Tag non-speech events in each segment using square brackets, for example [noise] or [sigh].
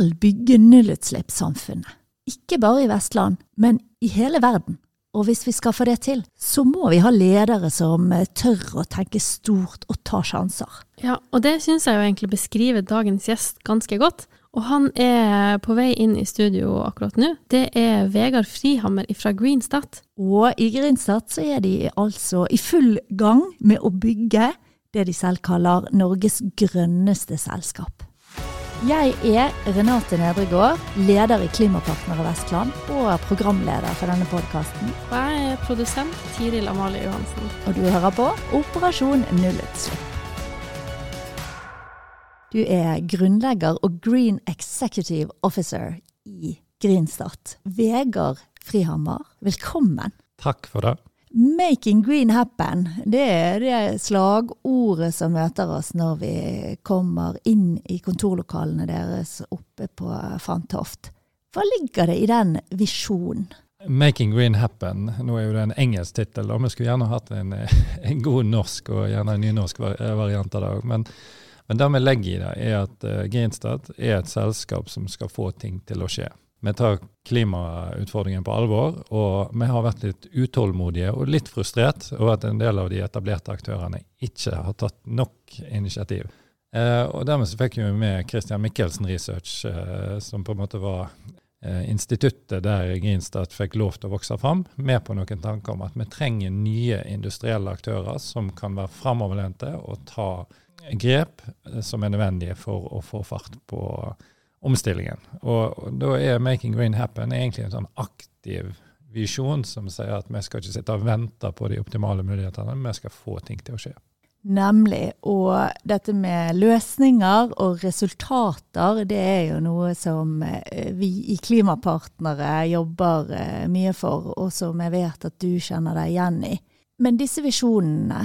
skal bygge nullutslippssamfunnet. Ikke bare i Vestland, men i hele verden. Og hvis vi skal få det til, så må vi ha ledere som eh, tør å tenke stort og ta sjanser. Ja, og det syns jeg jo egentlig beskriver dagens gjest ganske godt. Og han er på vei inn i studio akkurat nå. Det er Vegard Frihammer fra Greenstat. Og i Greenstat så er de altså i full gang med å bygge det de selv kaller Norges grønneste selskap. Jeg er Renate Nedregård, leder i Klimapartnere Vestland og programleder for denne podkasten. Og jeg er produsent Tiril Amalie Johansen. Og du hører på Operasjon nullutslipp. Du er grunnlegger og Green Executive Officer i Greenstart. Vegard Frihammer, velkommen. Takk for det. 'Making green happen' det er det slagordet som møter oss når vi kommer inn i kontorlokalene deres oppe på Fantoft. Hva ligger det i den visjonen? 'Making green happen', nå er jo det en engelsk tittel, og vi skulle gjerne hatt en, [laughs] en, god norsk og gjerne en nynorsk variant av det òg. Men, men, det vi legger i det, er at Greenstad er et selskap som skal få ting til å skje. Vi tar klimautfordringen på alvor, og vi har vært litt utålmodige og litt frustrert over at en del av de etablerte aktørene ikke har tatt nok initiativ. Eh, og Dermed så fikk vi med Christian Michelsen Research, eh, som på en måte var eh, instituttet der Grinstad fikk lov til å vokse fram, med på noen tanker om at vi trenger nye industrielle aktører som kan være framoverlente og ta grep eh, som er nødvendige for å få fart på omstillingen. Og, da er 'Making Green Happen' egentlig en sånn aktiv visjon som sier at vi skal ikke sitte og vente på de optimale mulighetene, vi skal få ting til å skje. Nemlig. Og dette med løsninger og resultater, det er jo noe som eh, vi i Klimapartnere jobber eh, mye for, og som jeg vet at du kjenner deg igjen i. Men disse visjonene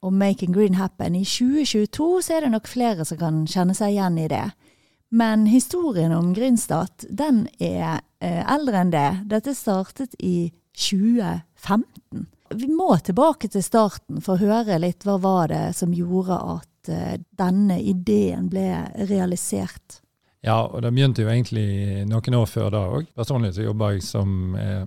om Making Green Happen i 2022, så er det nok flere som kan kjenne seg igjen i det. Men historien om Grinstad, den er eh, eldre enn det. Dette startet i 2015. Vi må tilbake til starten for å høre litt hva var det som gjorde at eh, denne ideen ble realisert. Ja, og det begynte jo egentlig noen år før da òg. Personlig så jobba jeg som eh,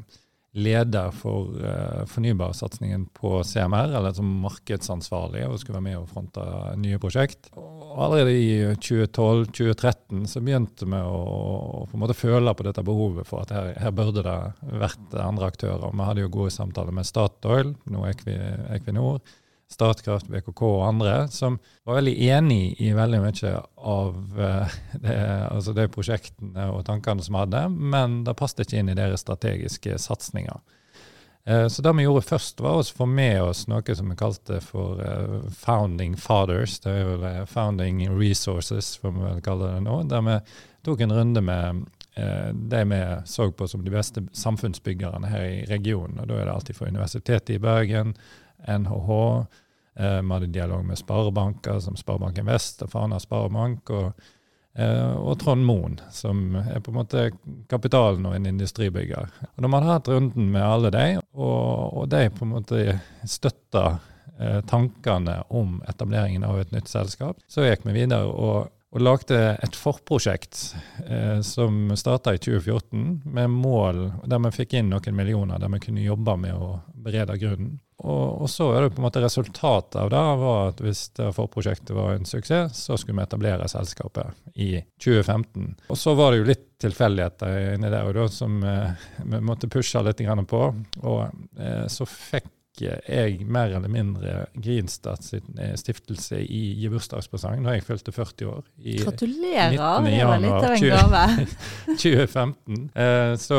leder for uh, fornybarsatsingen på CMR, eller som markedsansvarlig, og skulle være med og fronte nye prosjekt. Og allerede i 2012-2013 så begynte vi å, å, på en måte føle på dette behovet for at her, her, burde det vært andre aktører. Vi hadde jo gode samtaler med Statoil, nå Equinor, Statkraft, BKK og andre, som var veldig enig i veldig mye av uh, det, altså de prosjektene og tankene som hadde, men det passet ikke inn i deres strategiske satsinger. Uh, så det vi gjorde først, var å få med oss noe som vi kalte for uh, Founding Fathers. Det er vel Founding Resources, får vi vel kalle det nå. Der vi tok en runde med de vi så på som de beste samfunnsbyggerne her i regionen. og Da er det alltid fra Universitetet i Bergen, NHH, Eh, vi hadde dialog med sparebanker som Sparebanken Vest og Fana Sparebank, og, eh, og Trond Moen, som er på en måte kapitalen og en industribygger. Og Når man har hatt runden med alle de, og, og de på en måte støtta eh, tankene om etableringen av et nytt selskap, så gikk vi videre og og lagde et forprosjekt eh, som starta i 2014, med mål der vi fikk inn noen millioner der vi kunne jobbe med å berede grunnen. Og, og, så er det på en måte resultatet av det var at hvis det forprosjektet var en suksess, så skulle vi etablere selskapet i 2015. Og så var det jo litt tilfeldigheter inni der og da som eh, vi måtte pushe litt på. Og eh, så fikk jeg mer eller mindre Grinstad sin eh, stiftelse i gi bursdagspresang da jeg fylte 40 år. I Gratulerer! Det var litt av en gave. 2015. [laughs] Eh, så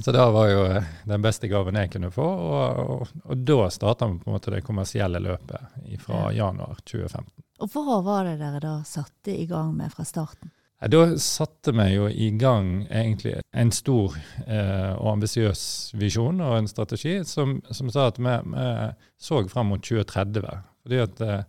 så det var jo eh, den beste gaven jeg kunne få, og, og, og da starta vi på en måte det kommersielle løpet fra januar 2015. Og hva var det dere da satte i gang med fra starten? Da satte vi jo i gang egentlig en stor eh, og ambisiøs visjon og en strategi som, som sa at vi, vi, så fram mot 2030. fordi at eh, Eh,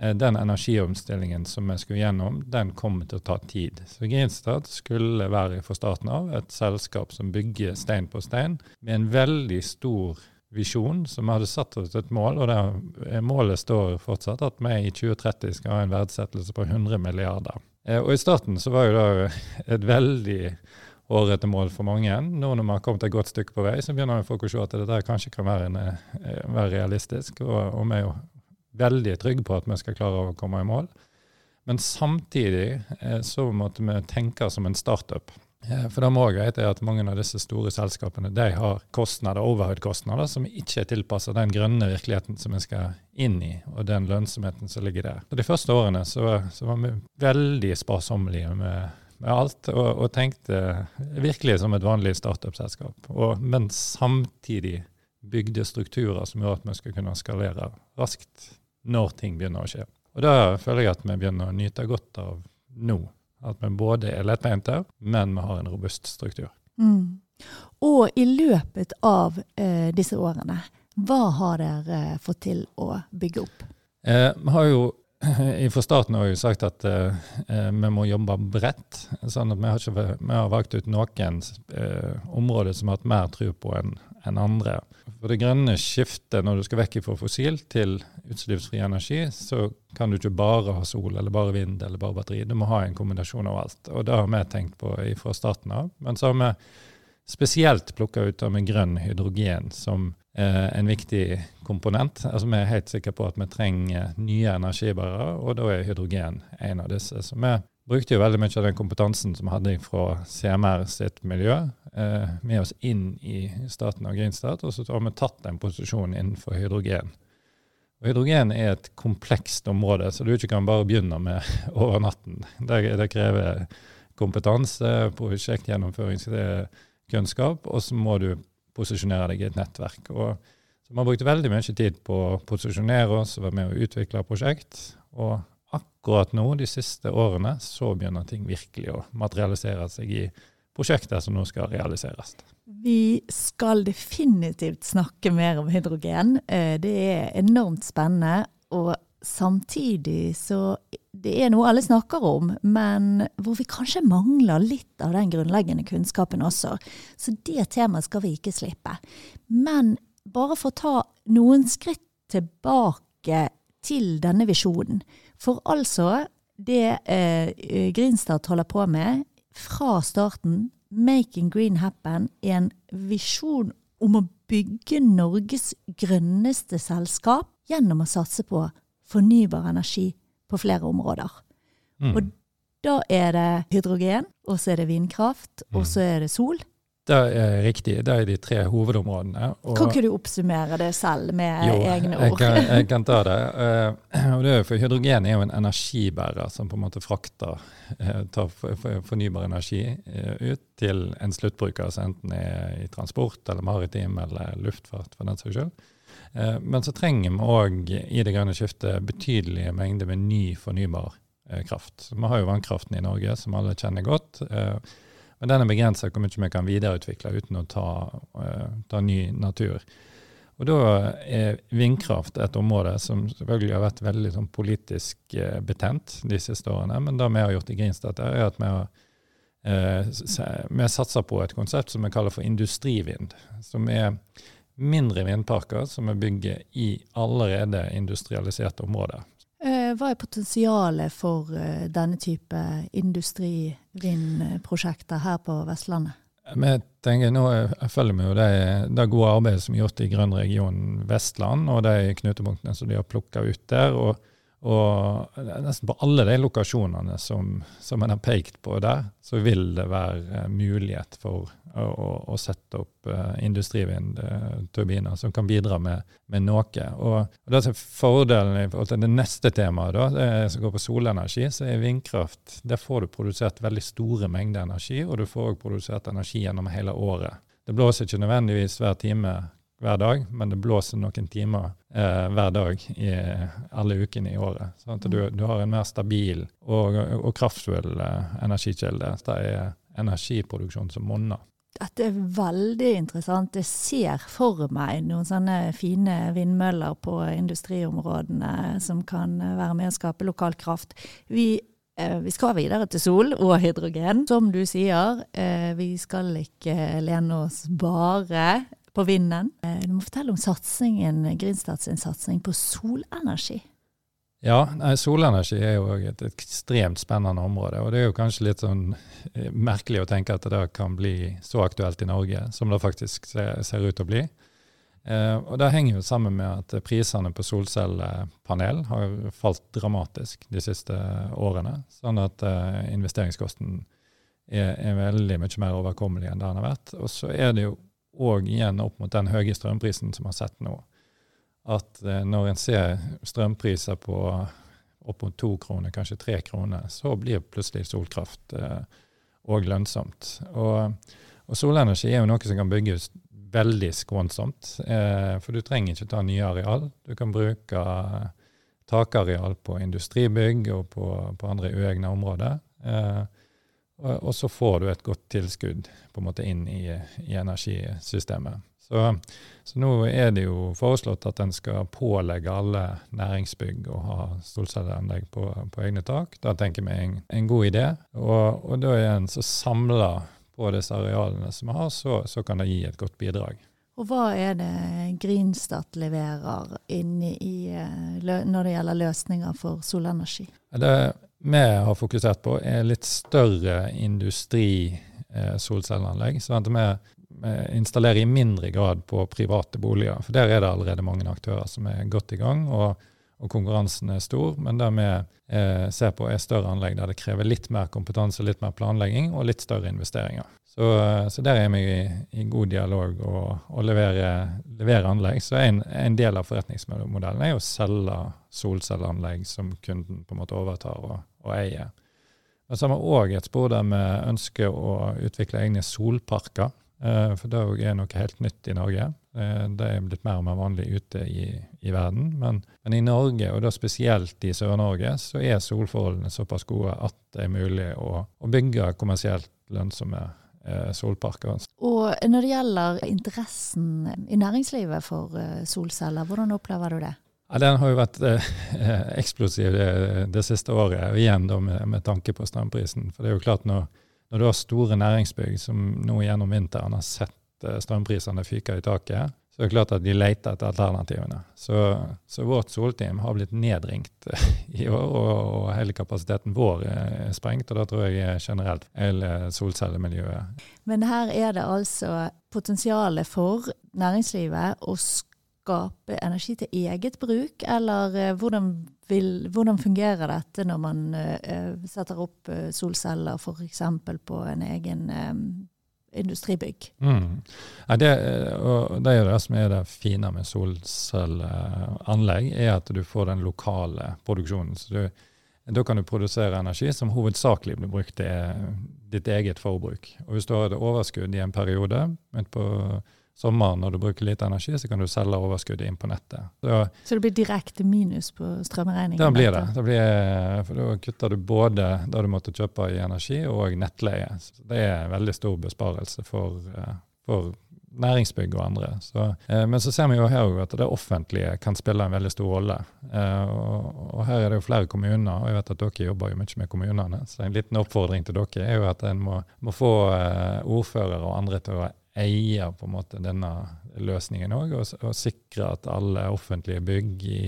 den energiomstillingen som vi skulle gjennom, den kommer til å ta tid. Så GreenStad skulle være fra starten av et selskap som bygger stein på stein, med en veldig stor visjon som hadde satt oss et mål, og det målet står fortsatt at vi i 2030 skal ha en verdsettelse på 100 milliarder. Eh, og i starten så var jo det [laughs] et veldig årete mål for mange. Nå når vi har kommet et godt stykke på vei, så begynner folk å se at dette kanskje kan være, en, eh, være realistisk. Og, og vi veldig trygge på at vi skal klare å komme i mål. Men samtidig eh, så måtte vi tenke som en startup. Eh, for det må også vite at mange av disse store selskapene de har kostnader, overhead-kostnader som ikke er tilpassa den grønne virkeligheten som vi skal inn i, og den lønnsomheten som ligger der. Så De første årene så, så var vi veldig sparsommelige med, med alt, og, og, tenkte virkelig som et vanlig startup-selskap. Men samtidig bygde strukturer som gjorde at vi skulle kunne skalere raskt når ting begynner å skje. Og det føler jeg at vi begynner å nyte godt av nå. At vi både er lettbeinte, men vi har en robust struktur. Mm. Og i løpet av eh, disse årene, hva har dere eh, fått til å bygge opp? Eh, vi har jo [clears throat] fra starten har vi sagt at eh, eh, vi må jobbe bredt. sånn at Vi har, ikke, vi har valgt ut noen eh, områder som vi har hatt mer tro på enn en andre. For det grønne skiftet, når du skal vekk fra fossil til utslippsfri energi, så kan du ikke bare ha sol eller bare vind eller bare batteri. Du må ha en kombinasjon av alt. Og det har vi tenkt på fra starten av. Men så har vi spesielt plukka ut av med grønn hydrogen som eh, en viktig komponent. Altså Vi er helt sikre på at vi trenger nye energibærere, og da er hydrogen en av disse. Så vi brukte jo veldig mye av den kompetansen som vi hadde fra CMR sitt miljø, eh, med oss inn i staten av Greenstad, og så har vi tatt en posisjon innenfor hydrogen. Og hydrogen er et komplekst område, så du ikke kan bare begynne med [laughs] over natten. Det, det krever kompetanse, prosjektgjennomføringskunnskap, og så må du posisjonere deg i et nettverk. Og så Vi har brukt veldig mye tid på å posisjonere oss og være med å utvikle prosjekt. og akkurat nå, de siste årene, så begynner ting virkelig å materialisere seg i prosjekter som nå skal realiseres. Vi skal definitivt snakke mer om hydrogen. Eh, det er enormt spennende. Og samtidig så Det er noe alle snakker om, men hvor vi kanskje mangler litt av den grunnleggende kunnskapen også. Så det temaet skal vi ikke slippe. Men bare for å ta noen skritt tilbake til denne visjonen. For altså, det eh, Grinstad holder på med fra starten, 'Making Green Happen', er en visjon om å bygge Norges grønneste selskap gjennom å satse på fornybar energi på flere områder. Mm. Og da er det hydrogen, og så er det vindkraft, og så er det sol. Det er riktig. Det er de tre hovedområdene. Og, kan ikke du oppsummere det selv med jo, egne ord? Jeg kan, [laughs] jeg kan ta det. Uh, det er for hydrogen er jo en energibærer som på en måte frakter uh, tar fornybar energi uh, ut til en sluttbruker, som enten er i transport eller maritim eller luftfart, for den saks skyld. Men så trenger vi òg i det grønne skiftet betydelige mengder med ny fornybar kraft. Vi har jo vannkraften i Norge, som alle kjenner godt. Men den er begrensa hvor mye vi kan videreutvikle uten å ta, uh, ta, ny natur. Og Da er vindkraft et område som selvfølgelig har vært veldig sånn, politisk uh, betent de siste årene. Men det vi har gjort i Grinstad, er at vi har, uh, vi satser på et konsept som vi kaller for industrivind. Som er mindre vindparker som vi bygger i allerede industrialiserte områder. Eh, hva er potensialet for eh, denne type industrivindprosjekter her på Vestlandet? Vi tenker nå følger med jo det, det gode arbeidet som er gjort i Grønn region Vestland, og de knutepunktene som de har plukka ut der. og og nesten på alle de lokasjonene som, som en har pekt på der, så vil det være mulighet for å, å sette opp uh, industrivindturbiner som kan bidra med, med noe. Og, og det er Fordelen i forhold til det neste temaet, da, det som går på solenergi, så er vindkraft Der får du produsert veldig store mengder energi, og du får også produsert energi gjennom hele året. Det blåser ikke nødvendigvis hver time hver dag, men det blåser noen timer eh, hver dag i alle ukene i året. Sånn at du, mm. du har en mer stabil og, og kraftfull eh, energikilde. Det er energiproduksjon som monner. Dette er veldig interessant. Jeg ser for meg noen sånne fine vindmøller på industriområdene som kan være med å skape lokal kraft. Vi eh, vi skal videre til sol og hydrogen. Som du sier, eh, vi skal ikke lene oss bare på vinden. Eh, du må fortelle om satsingen, Grinstads satsing på solenergi. Ja, nei, solenergi er jo et ekstremt spennende område. Og det er jo kanskje litt sånn eh, merkelig å tenke at det kan bli så aktuelt i Norge som det faktisk ser, ser ut til å bli. Eh, og Det henger jo sammen med at prisene på solcellepanel har falt dramatisk de siste årene. Sånn at eh, investeringskosten er, er, veldig mye mer overkommelig enn det den har vært. Og så er det jo òg igjen opp mot den høye strømprisen som vi har sett nå at eh, når en ser strømpriser på opp mot to kroner, kanskje tre kroner, så blir plutselig solkraft òg eh, lønnsomt. Og, og, solenergi er jo noe som kan bygges veldig skånsomt. Eh, for du trenger ikke ta nye areal. Du kan bruke takareal på industribygg og på, på andre uegne områder. Og, så får du et godt tilskudd på en måte inn i, i energisystemet. Så, så, nå er det jo foreslått at en skal pålegge alle næringsbygg å ha solcelleanlegg på, på, egne tak. Da tenker vi en, en god idé. Og, og da er en så samla på disse arealene som vi har, så, så, kan det gi et godt bidrag. Og hva er det Greenstat leverer inni i, eh, når det gjelder løsninger for solenergi? Det vi har fokusert på, er litt større industri eh, sånn at vi installerer installere i mindre grad på private boliger. For der er det allerede mange aktører som er godt i gang, og, og konkurransen er stor. Men det vi eh, ser på, er større anlegg der det krever litt mer kompetanse, litt mer planlegging og litt større investeringer. Så, eh, så der er vi i, i god dialog og, og leverer, leverer, anlegg. Så en, en, del av forretningsmodellen er å selge solcelleanlegg som kunden på en måte overtar og, og eie. Men så har vi òg et spor der vi ønsker å utvikle egne solparker. Eh, for det er noe helt nytt i Norge. Eh, det er blitt mer og mer vanlig ute i, i verden. Men, men, i Norge, og da spesielt i Sør-Norge, så er solforholdene såpass gode at det er mulig å, å bygge kommersielt lønnsomme eh, solparker. Og når det gjelder interessen i næringslivet for solceller, hvordan opplever du det? Ja, Den har jo vært eh, eksplosiv det, det, siste året, og igjen da med, med tanke på strømprisen. For det er jo klart når når du har store næringsbygg som nå gjennom vinteren har sett eh, strømprisene fyke i taket, så er det klart at de leter etter alternativene. Så, så vårt solteam har blitt nedringt eh, i år, og, og, hele kapasiteten vår er sprengt. Og da tror jeg generelt hele solcellemiljøet. Men her er det altså potensialet for næringslivet å skape energi til eget bruk, eller eh, hvordan, vil, hvordan fungerer dette når man uh, setter opp solceller f.eks. på en egen industribygg? Mm. Ja, det, det er det som er det fine med solcelleanlegg, er at du får den lokale produksjonen. Så du, da kan du produsere energi som hovedsakelig blir brukt til ditt eget forbruk. Og Hvis du har et overskudd i en periode, midt på sommeren når du bruker lite energi, så kan du selge overskuddet inn på nettet. Så, så det blir direkte minus på strømregningen? Da blir det. det blir, for Da kutter du både det du måtte kjøpe i energi, og nettleie. Så det er en veldig stor besparelse for, eh, for næringsbygg og andre. Så, eh, men så ser vi jo her at det offentlige kan spille en veldig stor rolle. Eh, og, og, her er det jo flere kommuner, og jeg vet at dere jobber jo mye med kommunene. Så en liten oppfordring til dere er jo at en må, må få eh, ordførere og andre til å eier på en måte denne løsningen òg, og, og sikre at alle offentlige bygg i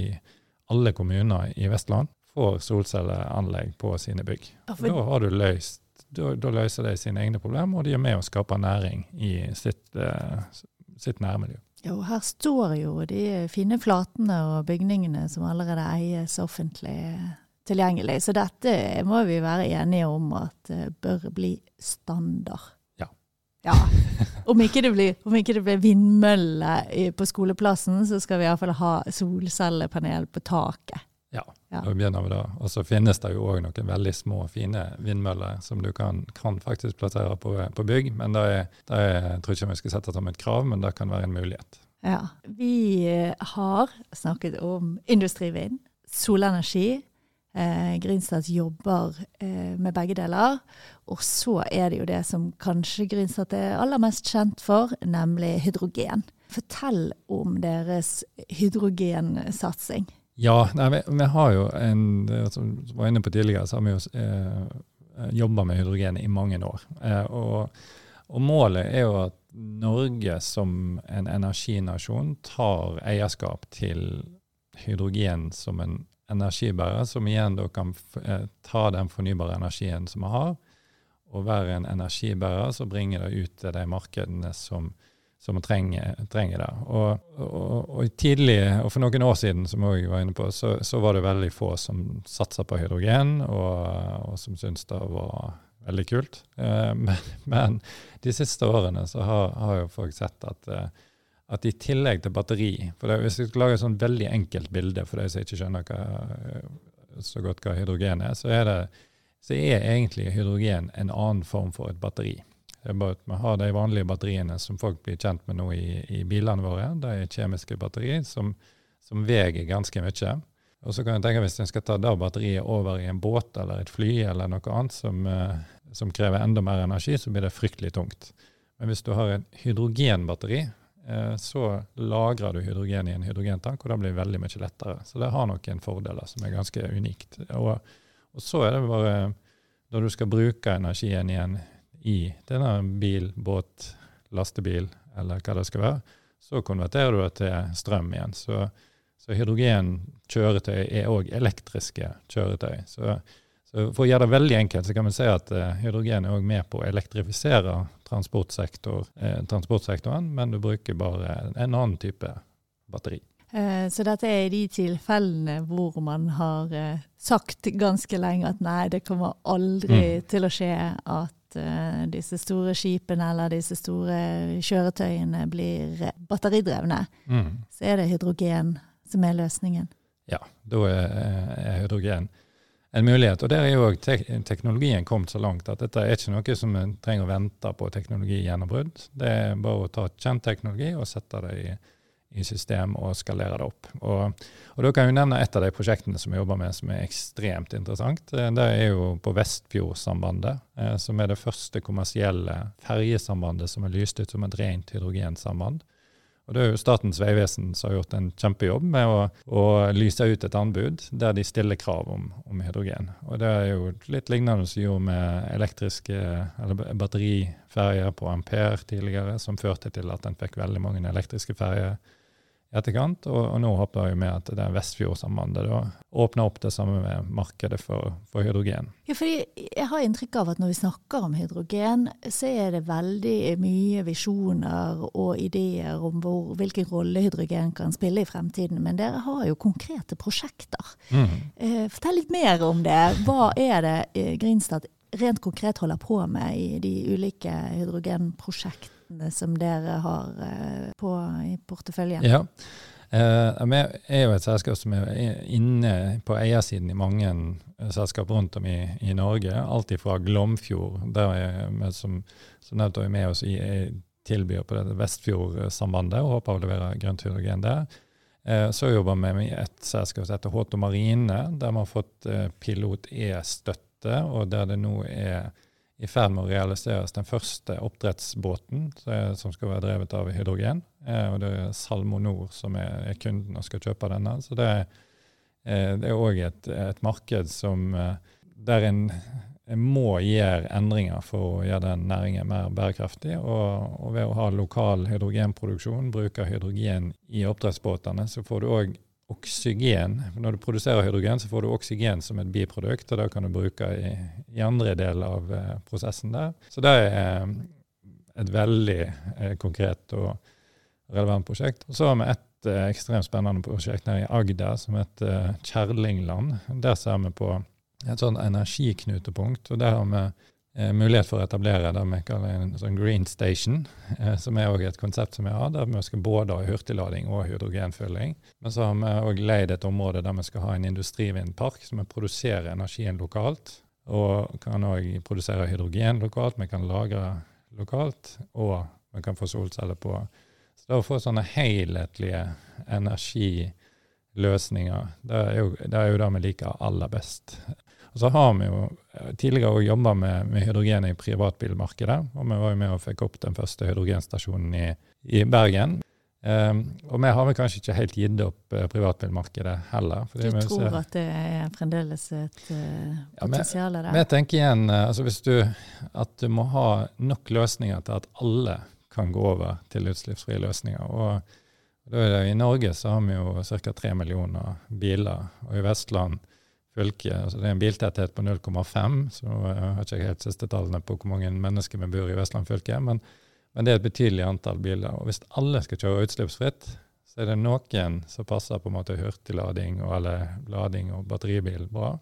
alle kommuner i Vestland får solcelleanlegg på sine bygg. Ja, da har du løst da, da, løser de sine egne problemer, og de er med å skape næring i sitt, uh, sitt nærmiljø. Jo, her står jo de fine flatene og bygningene som allerede eies offentlig tilgjengelig. Så dette må vi være enige om at uh, bør bli standard. Ja. Om ikke det blir, ikke det blir vindmølle på skoleplassen, så skal vi iallfall ha solcellepanel på taket. Ja, ja. da begynner vi da. Og så finnes det jo òg noen veldig små, fine vindmøller som du kan, kan faktisk plassere på, på bygg. Men det, er, det er, jeg tror ikke vi skal sette som et krav, men det kan være en mulighet. Ja. Vi har snakket om industrivind, solenergi, Eh, Grinstad jobber eh, med begge deler. Og så er det jo det som kanskje Grinstad er aller mest kjent for, nemlig hydrogen. Fortell om deres hydrogensatsing. Ja, nei, vi, vi, har jo en Som vi var inne på tidligere, så har vi jo eh, jobba med hydrogen i mange år. Eh, og, og, målet er jo at Norge som en energinasjon tar eierskap til hydrogen som en energibærer, som igjen da kan eh, ta den fornybare energien som vi har, og være en energibærer som bringer det ut til de markedene som, som trenger, trenger det. Og, og, og, tidlig, og for noen år siden, som jeg var inne på, så, så var det veldig få som satsa på hydrogen, og, og som syntes det var veldig kult. Eh, [laughs] men, men, de siste årene så har, har jo folk sett at eh, at i tillegg til batteri for det, Hvis jeg skal lage et sånn veldig enkelt bilde for de som ikke skjønner hva, så godt hva hydrogen er, så er, det, så er egentlig hydrogen en annen form for et batteri. Det er bare at Vi har de vanlige batteriene som folk blir kjent med nå i, i bilene våre. De er kjemiske batterier som, som veier ganske mye. Og så kan jeg tenke Hvis en skal ta det batteriet over i en båt eller et fly eller noe annet som, eh, som krever enda mer energi, så blir det fryktelig tungt. Men hvis du har et hydrogenbatteri, så lagrer du hydrogen i en hydrogentank, og det blir veldig mye lettere. Så det har noen fordeler som er ganske unikt. Og, og så er det bare når du skal bruke energien igjen i denne bil, båt, lastebil eller hva det skal være, så konverterer du det til strøm igjen. Så, så hydrogenkjøretøy er òg elektriske kjøretøy. Så så For å gjøre det veldig enkelt, så kan vi si at uh, hydrogen er òg med på å elektrifisere transportsektor, eh, transportsektoren, men du bruker bare en annen type batteri. Eh, så dette er i de tilfellene hvor man har eh, sagt ganske lenge at nei, det kommer aldri mm. til å skje at disse store skipene eller disse store kjøretøyene blir batteridrevne. Mm. Så er det hydrogen som er løsningen. Ja, da er hydrogen en mulighet. Og der er jo te teknologien kommet så langt at dette er ikke noe som en trenger å vente på teknologigjennombrudd. Det er bare å ta kjent teknologi og sette det i, i system og skalere det opp. Og, og Da kan jeg nevne et av de prosjektene som vi jobber med som er ekstremt interessant. Eh, det er jo på Vestfjordsambandet, eh, som er det første kommersielle ferjesambandet som er lyst ut som et rent hydrogensamband. Og Det er jo Statens vegvesen som har gjort en kjempejobb med å, å lyse ut et anbud der de stiller krav om, om, hydrogen. Og Det er jo litt lignende som gjorde med elektriske eller batteriferjer på Ampere tidligere, som førte til at en fikk veldig mange elektriske ferjer etterkant. Og, og, nå håper jeg med at det Vestfjordsambandet da åpner opp det samme med markedet for, for, hydrogen. Ja, fordi Jeg har inntrykk av at når vi snakker om hydrogen, så er det veldig mye visjoner og ideer om hvor, hvilken rolle hydrogen kan spille i fremtiden. Men dere har jo konkrete prosjekter. Mm. Eh, fortell litt mer om det. Hva er det eh, Grinstad rent konkret holder på med i de ulike hydrogenprosjektene? som dere har eh, på, i porteføljen? Ja. Eh, vi er jo et selskap som er inne på eiersiden i mange eh, selskap rundt om i, i Norge. Alt fra Glomfjord, der vi som, som nevnt er med oss i tilbyr på dette Vestfjordsambandet og håper å levere grønt hydrogen der. Så jobber vi med et selskap som heter Håto Marine, der vi har fått pilot E-støtte, og der det nå er i ferd med å realiseres den første oppdrettsbåten som skal være drevet av hydrogen. Eh, og Det er Salmonor som er, kunden og skal kjøpe denne. Så Det, eh, er òg et, et, marked som, eh, der en, en, må gjøre endringer for å gjøre den næringen mer bærekraftig. Og, og ved å ha lokal hydrogenproduksjon, bruke hydrogen i oppdrettsbåtene, så får du òg oksygen. Når du produserer hydrogen, så får du oksygen som et biprodukt, og det kan du bruke i, i andre deler av eh, prosessen der. Så det er eh, et veldig eh, konkret og relevant prosjekt. Og så har vi et ekstremt spennende prosjekt nede i Agder som heter Kjerlingland. Der ser vi på et sånt energiknutepunkt. og der har vi mulighet for å etablere det vi kaller en sånn green station, eh, som er også et konsept som vi har, der vi skal både ha hurtiglading og hydrogenfylling. Men så har vi òg leid et område der vi skal ha en industrivindpark så vi produserer energien lokalt. Og kan òg produsere hydrogen lokalt, vi kan lagre lokalt, og vi kan få solceller på. Så det å få sånne helhetlige energiløsninger, det er jo det, er jo det vi liker aller best. Og så har vi jo eh, tidligere òg jobba med, med, hydrogen i privatbilmarkedet. Og vi var jo med og fikk opp den første hydrogenstasjonen i, i Bergen. Um, og vi har vel kanskje ikke helt gitt opp uh, privatbilmarkedet heller. du tror ser, at det er fremdeles et uh, potensial der? Vi tenker igjen uh, altså hvis du, at du må ha nok løsninger til at alle kan gå over til utslippsfrie løsninger. Og, Da er det, I Norge så har vi jo ca. 3 millioner biler, og i Vestland fylke altså Det er en biltetthet på 0,5, så jeg har ikke helt siste tallene på hvor mange mennesker vi bor i Vestland fylke, men, men, det er et betydelig antall biler. Og hvis alle skal kjøre utslippsfritt, så er det noen som passer på en måte hurtiglading og, eller lading og batteribil bra.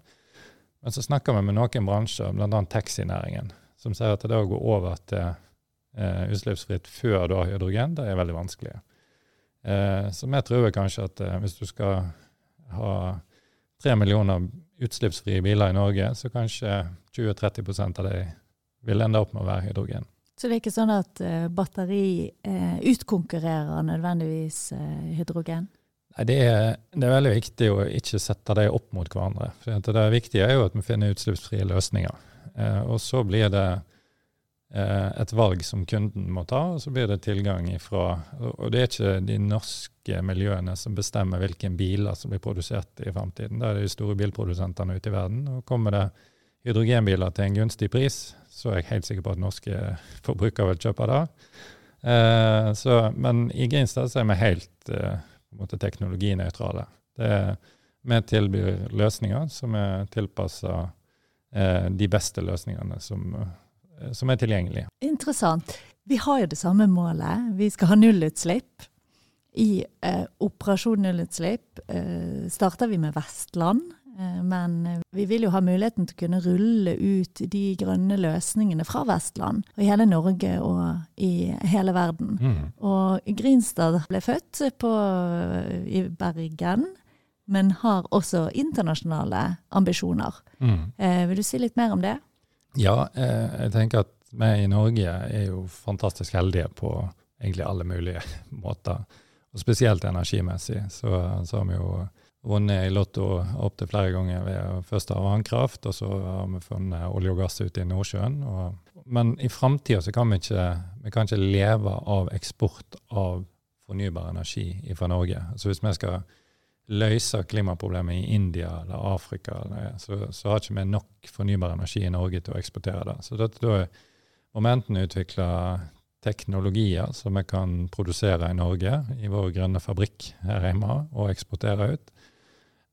Men så snakker vi med noen bransjer, bl.a. taxinæringen, som sier at det å gå over til eh, utslippsfritt før har hydrogen, det er veldig vanskelig. Eh, så vi tror kanskje at eh, hvis du skal ha tre millioner utslippsfrie biler i Norge, så kanskje 20-30% av de vil ende opp med å være hydrogen. Så det er ikke sånn at uh, batteri uh, utkonkurrerer nødvendigvis uh, hydrogen? Nei, det er, det er, veldig viktig å ikke sette dem opp mot hverandre. For det viktige er jo at vi finner utslippsfrie løsninger. og så blir det Eh, et valg som kunden må ta, og så blir det tilgang ifra Og det er ikke de norske miljøene som bestemmer hvilke biler som blir produsert i fremtiden. Da er det de store bilprodusentene ute i verden. Og kommer det hydrogenbiler til en gunstig pris, så er jeg helt sikker på at norske [laughs] forbrukere vil kjøpe det. Eh, men i Grinstad så er vi helt eh, teknologinøytrale. Vi tilbyr løsninger som er tilpassa eh, de beste løsningene som Eh, som er tilgjengelige. Interessant. Vi har jo det samme målet. Vi skal ha nullutslipp. I eh, Operasjon nullutslipp eh, starter vi med Vestland. Eh, men vi vil jo ha muligheten til å kunne rulle ut de grønne løsningene fra Vestland. Og i hele Norge og i hele verden. Mm. Og Grinstad ble født på, i Bergen men har også internasjonale ambisjoner. Mm. Eh, vil du si litt mer om det? Ja, eh, jeg tenker at vi i Norge er jo fantastisk heldige på egentlig alle mulige [laughs] måter. Og spesielt energimessig. Så, så har vi jo vunnet i Lotto opptil flere ganger ved først av vannkraft, og så har vi funnet olje og gass ute i Nordsjøen. Og, men i framtida så kan vi ikke, vi kan ikke leve av eksport av fornybar energi fra Norge. Så hvis vi skal løse klimaproblemet i India eller Afrika, eller, så, så, har ikke vi nok fornybar energi i Norge til å eksportere det. Så dette, da må vi enten utvikle teknologier som vi kan produsere i Norge, i vår grønne fabrikk her hjemme, og eksportere ut.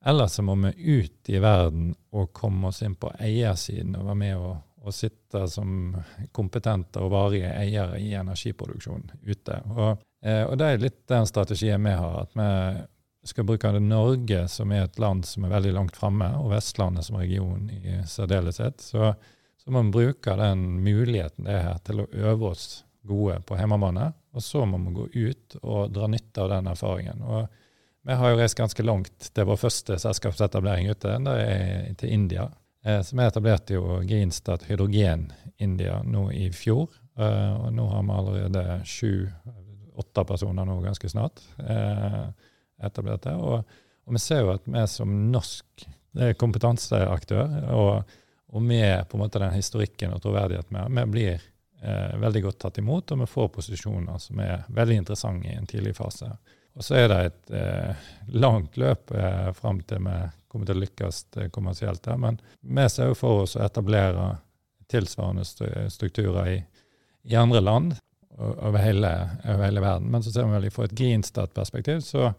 Eller så må vi ut i verden og komme oss inn på eiersiden og være med og, og sitte som kompetente og varige eiere i energiproduksjon ute. Og, eh, og det er litt den strategien vi har. at vi skal bruke det Norge, som er et land som er veldig langt framme, og Vestlandet som region i særdeleshet, så, så må vi bruke den muligheten det er her til å øve oss gode på hjemmebane. Og så må vi gå ut og dra nytte av den erfaringen. Og vi har jo reist ganske langt til vår første selskapsetablering ute. Det er til India. Eh, så vi etablerte jo Greenstad Hydrogen India nå i fjor. Eh, og nå har vi allerede sju-åtte personer nå ganske snart. etablert det. Og, og vi ser jo at vi som norsk kompetanseaktør, og, og med på en måte den historikken og troverdigheten vi har, vi blir eh, veldig godt tatt imot, og vi får posisjoner som er veldig interessante i en tidlig fase. Og så er det et eh, langt løp eh, fram til vi kommer til å lykkes eh, kommersielt der. Men vi ser jo for oss å etablere tilsvarende strukturer i, i andre land over hele, over hele, verden. Men så ser vi vel fra et Grinstad-perspektiv så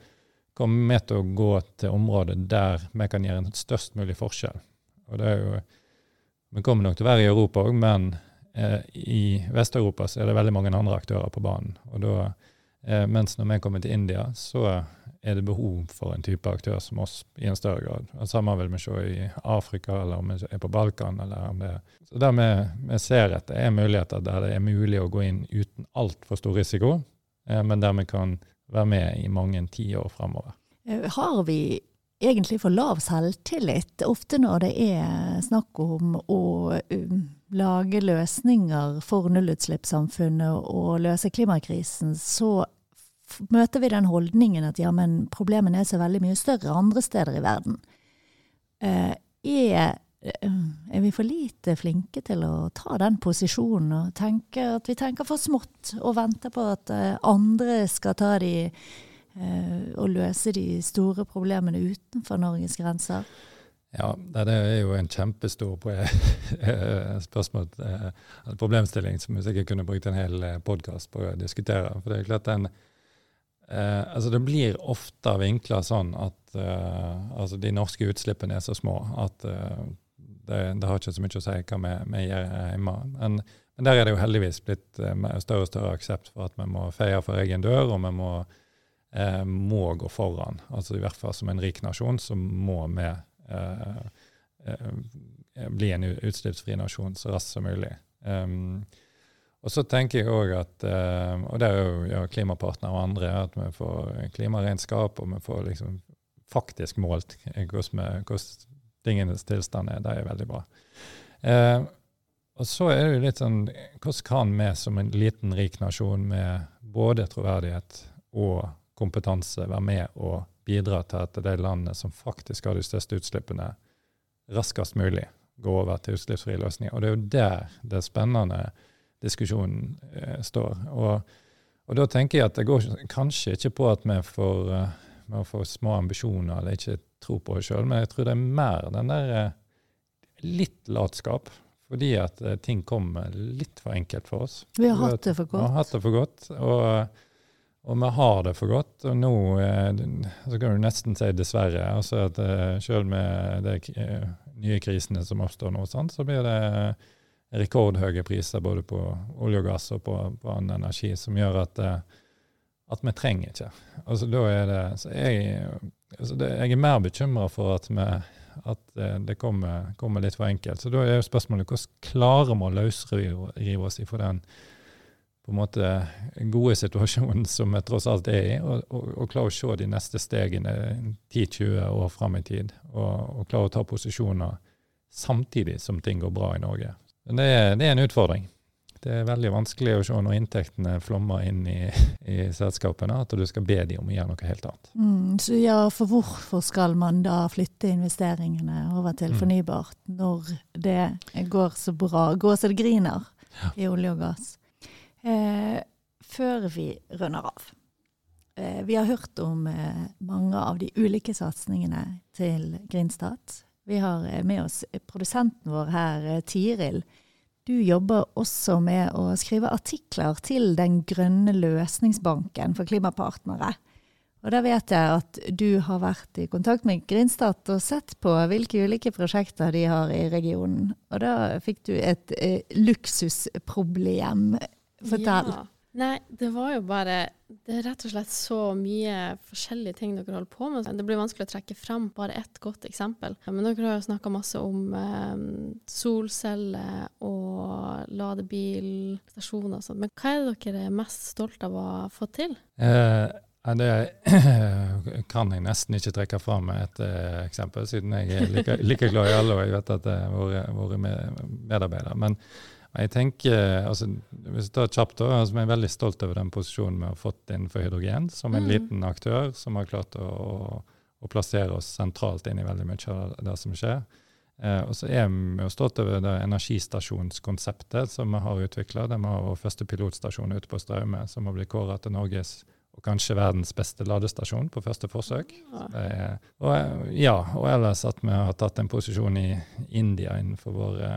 kommer vi til å gå til områder der vi kan gjøre en størst mulig forskjell. Og det er jo, Vi kommer nok til å være i Europa òg, men i Vest-Europa så er det veldig mange andre aktører på banen. Og da, eh, mens når vi kommer til India, så er det behov for en type aktør som oss i en større grad. Og Samme vil vi se i Afrika, eller om vi er på Balkan. eller om det er. Så der vi, vi ser det er muligheter der det er mulig å gå inn uten altfor stor risiko, eh, men der vi kan være med i mange tiår framover. Eh, har vi egentlig for lav selvtillit ofte når det er snakk om å um, lage løsninger for nullutslippssamfunnet og løse klimakrisen, så møter vi den holdningen at ja, men problemene er så veldig mye større andre steder i verden. Eh, er, eh, er vi for lite flinke til å ta den posisjonen og tenke at vi tenker for smått og venter på at andre skal ta de å eh, løse de store problemene utenfor Norges grenser? Ja, det er jo en kjempestor eh, [laughs] spørsmål, eh, problemstilling som vi sikkert kunne brukt en hel podkast på å diskutere. For det er klart den, Eh, altså det blir ofte vinkla sånn at eh, altså de norske utslippene er så små at eh, det, det, har ikke så mye å si hva vi, vi gjør hjemme. Men, men, der er det jo heldigvis blitt eh, større og større aksept for at vi må feie for egen dør, og vi må, eh, må gå foran. Altså I hvert fall som en rik nasjon så må vi eh, bli en utslippsfri nasjon så raskt som mulig. Um, og så tenker jeg òg at, uh, og det er jo ja, klimapartnere og andre, at vi får klimaregnskap, og vi får liksom faktisk målt hvordan, hvordan tingenes tilstand er. Det er veldig bra. Uh, og så er det jo litt sånn Hvordan kan vi som en liten, rik nasjon med både troverdighet og kompetanse være med og bidra til at de landene som faktisk har de største utslippene, raskest mulig går over til utslippsfrie løsninger. Og det er jo der det spennende diskusjonen eh, står. Og, og, da tenker jeg at det går kanskje ikke på at vi får, uh, får små ambisjoner eller ikke tror på oss sjøl, men jeg tror det er mer den der uh, litt latskap. Fordi at uh, ting kommer litt for enkelt for oss. Vi har hatt det for godt. Vi har hatt det for godt. og og vi har det for godt. Og nå eh, så kan du nesten si dessverre. altså at eh, Selv med de eh, nye krisene som oppstår nå, så blir det rekordhøye priser både på olje og gass og på, på annen energi, som gjør at, at vi trenger ikke. Altså da er det, så jeg, altså det, jeg er mer bekymra for at, vi, at det kommer, kommer, litt for enkelt. Så da er jo spørsmålet hvordan klarer vi å løsrive oss ifra den på en måte gode situasjonen [laughs] som vi tross alt er i, og, og, og klare å se de neste stegene 10-20 år fram i tid. Og, og, klare å ta posisjoner samtidig som ting går bra i Norge. Men det det er en utfordring. Det er veldig vanskelig å se når inntektene flommer inn i, [laughs] i selskapene, at du skal be dem om å gjøre noe helt annet. Mm, så ja, For hvorfor skal man da flytte investeringene over til mm. fornybart, når det går så bra, går så det griner i olje og gass? Eh, før vi runder av. Eh, vi har hørt om eh, mange av de ulike satsingene til Grindstad. Vi har eh, med oss produsenten vår her, eh, Tiril. Du jobber også med å skrive artikler til Den grønne løsningsbanken for klimapartnere. Og da vet jeg at du har vært i kontakt med Grindstad og sett på hvilke ulike prosjekter de har i regionen. Og da fikk du et eh, luksusproblem Fortell. Ja. Nei, det var jo bare Det er rett og slett så mye forskjellige ting dere holder på med. Det blir vanskelig å trekke fram bare ett godt eksempel. Men dere har jo snakka masse om eh, solceller og ladebilstasjoner og sånt. Men hva er det dere er mest stolt av å ha fått til? Eh, det [clears throat] kan jeg nesten ikke trekke fram et uh, eksempel, siden jeg er like, like glad i alle og jeg vet at jeg har vært medarbeider. Men jeg tenker, altså, Hvis jeg tar kjapt, da, altså, jeg er veldig stolt over den posisjonen vi har fått innenfor hydrogen, som en mm. liten aktør som har klart å, å, å, plassere oss sentralt inn i veldig mye av det som skjer. Eh, og så er vi jo stolt over det energistasjonskonseptet som vi har utvikla. Vi har vår første pilotstasjon ute på Straume, som har blitt kåret til Norges og kanskje verdens beste ladestasjon på første forsøk. Er, og, ja, og ellers at vi har tatt en posisjon i India innenfor våre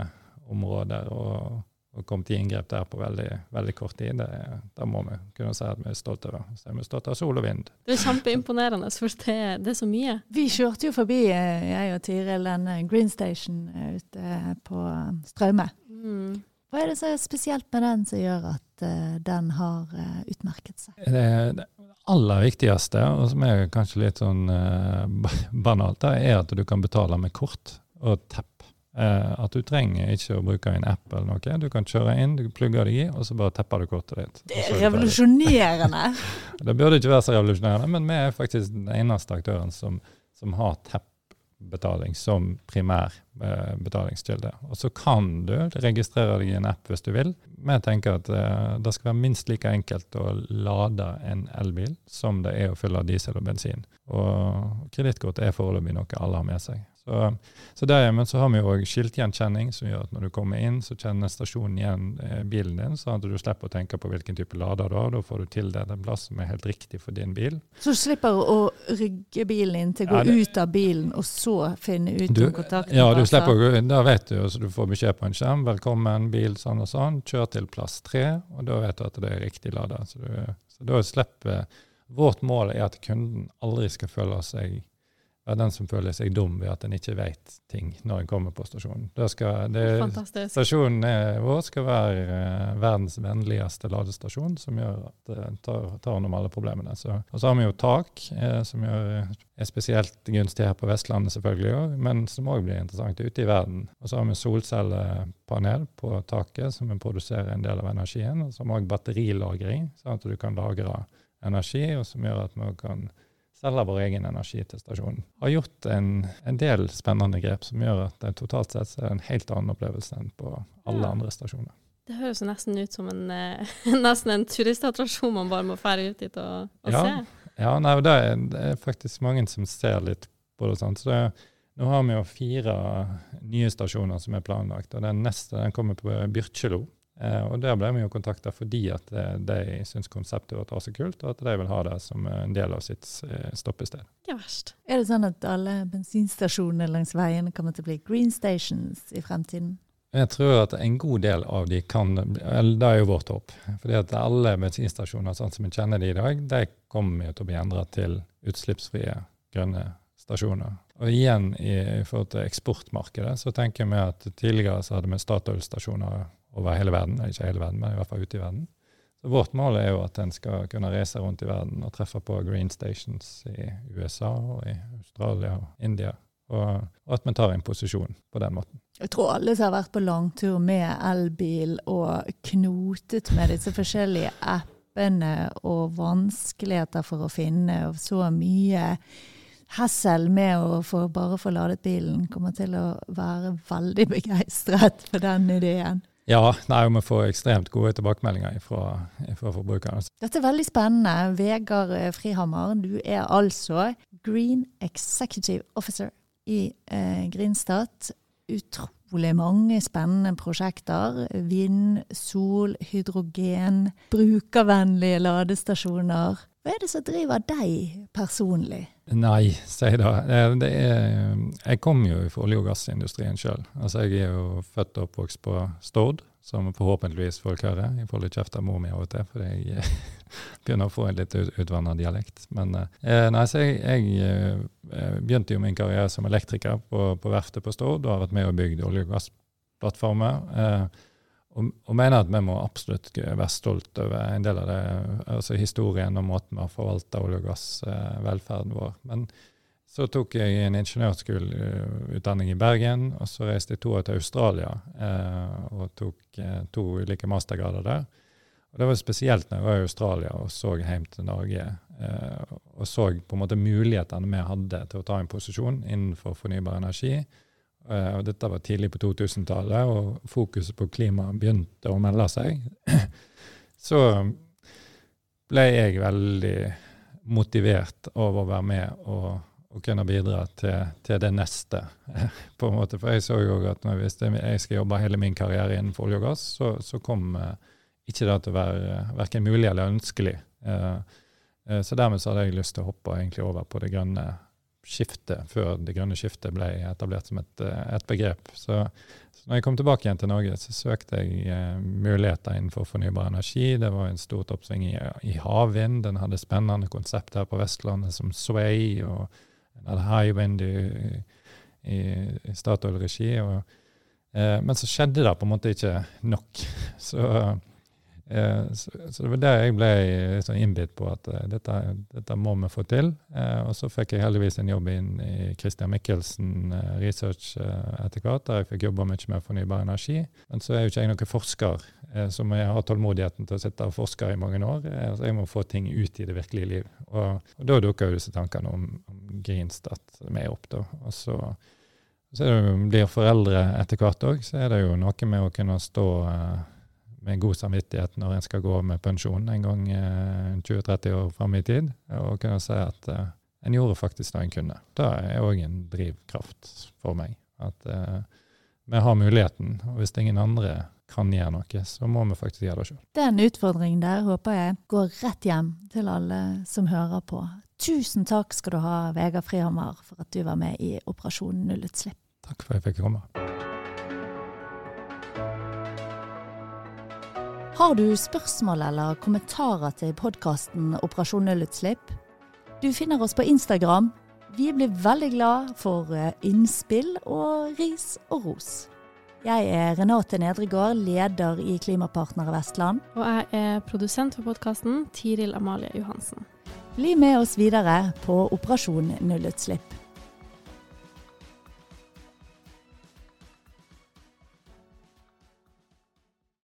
områder og, og kommet i inngrep der på veldig, veldig kort tid. Det, da må vi kunne si at vi er stolte over. Så er vi stolte av sol og vind. Det er kjempeimponerende, for det, det, er så mye. Vi kjørte jo forbi, eh, jeg og Tiril, den eh, Green Station eh, ute på Straume. Mm. Hva er det som er spesielt med den som gjør at uh, den har uh, utmerket seg? Det, det, aller viktigste, og som er kanskje litt sånn uh, [laughs] banalt, er at du kan betale med kort og tepp. Uh, at du trenger ikke å bruke en app eller noe. Du kan kjøre inn, du plugger deg i, og så bare tepper du kortet ditt. Det er revolusjonerende! [laughs] det burde ikke være så revolusjonerende, men vi er faktisk den eneste aktøren som, som har tepp-betaling som primær uh, betalingskilde. Og så kan du registrere deg i en app hvis du vil. Vi tenker at uh, det skal være minst like enkelt å lade en elbil som det er å fylle diesel og bensin. Og kredittkort er foreløpig noe alle har med seg. Så, så der, men så har vi òg skiltgjenkjenning, som gjør at når du kommer inn, så kjenner stasjonen igjen eh, bilen din, sånn at du slipper å tenke på hvilken type lader du har. Da får du tildelt en plass som er helt riktig for din bil. Så du slipper å rygge bilen inn til å gå ja, det, ut av bilen, og så finne ut du, om kontakten Ja, du slipper å gå inn. Da vet du, så du får beskjed på en skjerm 'velkommen, bil', sånn og sånn. Kjør til plass tre, og da vet du at det er riktig lader. Så, du, så da slipper Vårt mål er at kunden aldri skal føle seg være den som føler seg dum ved at en ikke vet ting når en kommer på stasjonen. Skal, det, Stasjonen er, vår skal være uh, verdens vennligste ladestasjon, som gjør at det tar, tar om alle problemene. Så, og så har vi jo tak, uh, som gjør, er spesielt gunstig her på Vestlandet, selvfølgelig, også, men som òg blir interessant ute i verden. Og så har vi solcellepanel på taket, som produserer en del av energien, og så har vi òg batterilagring, sånn at du kan lagre energi, og som gjør at vi kan selge vår egen energi til stasjonen. Har gjort en, en, del spennende grep som gjør at det totalt sett er en helt annen opplevelse enn på alle ja. andre stasjoner. Det høres nesten ut som en, eh, [laughs] nesten en turistattraksjon man bare må fære ut dit og, og ja. se. Ja, nei, det, er, det, er, faktisk mange som ser litt på det. Sant? Så det, nå har vi jo fire nye stasjoner som er planlagt. og Den neste den kommer på Byrkjelo Eh, og Der ble vi jo kontakta fordi at eh, de syns konseptet vårt var så kult, og at de vil ha det som en del av sitt eh, stoppested. Ikke verst. Er det sånn at alle bensinstasjonene langs veien kommer til å bli green stations i fremtiden? Jeg tror at en god del av de kan eller Det er jo vårt håp. fordi at alle bensinstasjoner sånn som vi kjenner de i dag, de kommer jo til å bli endra til utslippsfrie grønne stasjoner. Og igjen i, i forhold til eksportmarkedet, så tenker vi at tidligere så hadde vi Statoil-stasjoner over hele verden. Ikke hele verden, men i hvert fall ute i verden. Så Vårt mål er jo at en skal kunne reise rundt i verden og treffe på green stations i USA og i Australia og India. Og, og at vi tar en posisjon på den måten. Jeg tror alle som har vært på langtur med elbil og knotet med disse forskjellige appene og vanskeligheter for å finne og så mye hessel med å få, bare få ladet bilen, kommer til å være veldig begeistret for den ideen. Ja, nei, vi får ekstremt gode tilbakemeldinger fra, forbrukerne. Dette er veldig spennende. Vegard eh, Frihammer, du er altså Green Executive Officer i eh, Grinstad. Utrolig mange spennende prosjekter. Vind, sol, hydrogen, brukervennlige ladestasjoner. Hva er det som driver deg personlig? Nei, si det. det er, jeg kom jo fra olje- og gassindustrien sjøl. Altså, jeg er jo født og oppvokst på Stord, som forhåpentligvis folk hører. Jeg får litt kjeft av mor mi av og til, fordi jeg [laughs] begynner å få en litt utvanna dialekt. Men eh, nei, så jeg, jeg, eh, begynte jo min karriere som elektriker på, på verftet på Stord og har vært med og bygd olje- og gassplattformer. Eh, og, og, mener at vi må absolutt være stolt over en del av det, altså historien og måten vi har forvalta olje- og gassvelferden vår. Men så tok jeg en ingeniørskoleutdanning i Bergen, og så reiste jeg to år til Australia eh, og tok eh, to ulike mastergrader der. Og Det var spesielt når jeg var i Australia og så hjem til Norge eh, og så på en måte mulighetene vi hadde til å ta en posisjon innenfor fornybar energi dette var tidlig på 2000-tallet, og fokuset på klima begynte å melde seg. [clears throat] Så ble jeg veldig motivert av å være med og, og kunne bidra til, til, det neste. [laughs] på en måte. For jeg så jo at når jeg, jeg skal jobbe hele min karriere innenfor olje og gass, så, så kom uh, ikke det til å være verken mulig eller ønskelig. Uh, så dermed så hadde jeg lyst til å hoppe over på det grønne skiftet, før det grønne skiftet ble etablert som et, eh, et begrep. Så, så, når jeg kom tilbake igjen til Norge, så søkte jeg eh, muligheter innenfor fornybar energi. Det var en stort oppsving i, i havvind. Den hadde spennende konsept her på Vestlandet som Sway, og den hadde Highwind i, i, i Statoil-regi. Eh, men så skjedde det på en måte ikke nok. [laughs] Så så, så, det var der jeg ble sånn innbitt på at uh, dette, dette, må vi få til. Og så fikk jeg heldigvis en jobb inn i Christian Michelsen Research etter hvert, der jeg fikk jobba mye med fornybar energi. Men så er jo ikke jeg noen forsker så må jeg ha tålmodigheten til å sitte og forske i mange år. så jeg må få ting ut i det virkelige liv. Og, og da dukker jo disse tankene om, om Greenstat med opp. da. Og så, så det, blir foreldre etter hvert òg, så er det jo noe med å kunne stå med god samvittighet når en skal gå med pensjon en gang eh, 20-30 år fram i tid, og kunne si at eh, en gjorde faktisk det en kunne. Det er òg en drivkraft for meg. At eh, vi har muligheten, og hvis ingen andre kan gjøre noe, så må vi faktisk gjøre det sjøl. Den utfordringen der håper jeg går rett hjem til alle som hører på. Tusen takk skal du ha, Vegard Frihammer, for at du var med i Operasjon nullutslipp. Takk for at jeg fikk komme. Har du spørsmål eller kommentarer til podkasten Operasjon nullutslipp? Du finner oss på Instagram. Vi blir veldig glad for eh, innspill og ris og ros. Jeg er Renate Nedregård, leder i Klimapartnere Vestland. Og jeg er produsent for podkasten, Tiril Amalie Johansen. Bli med oss videre på Operasjon nullutslipp.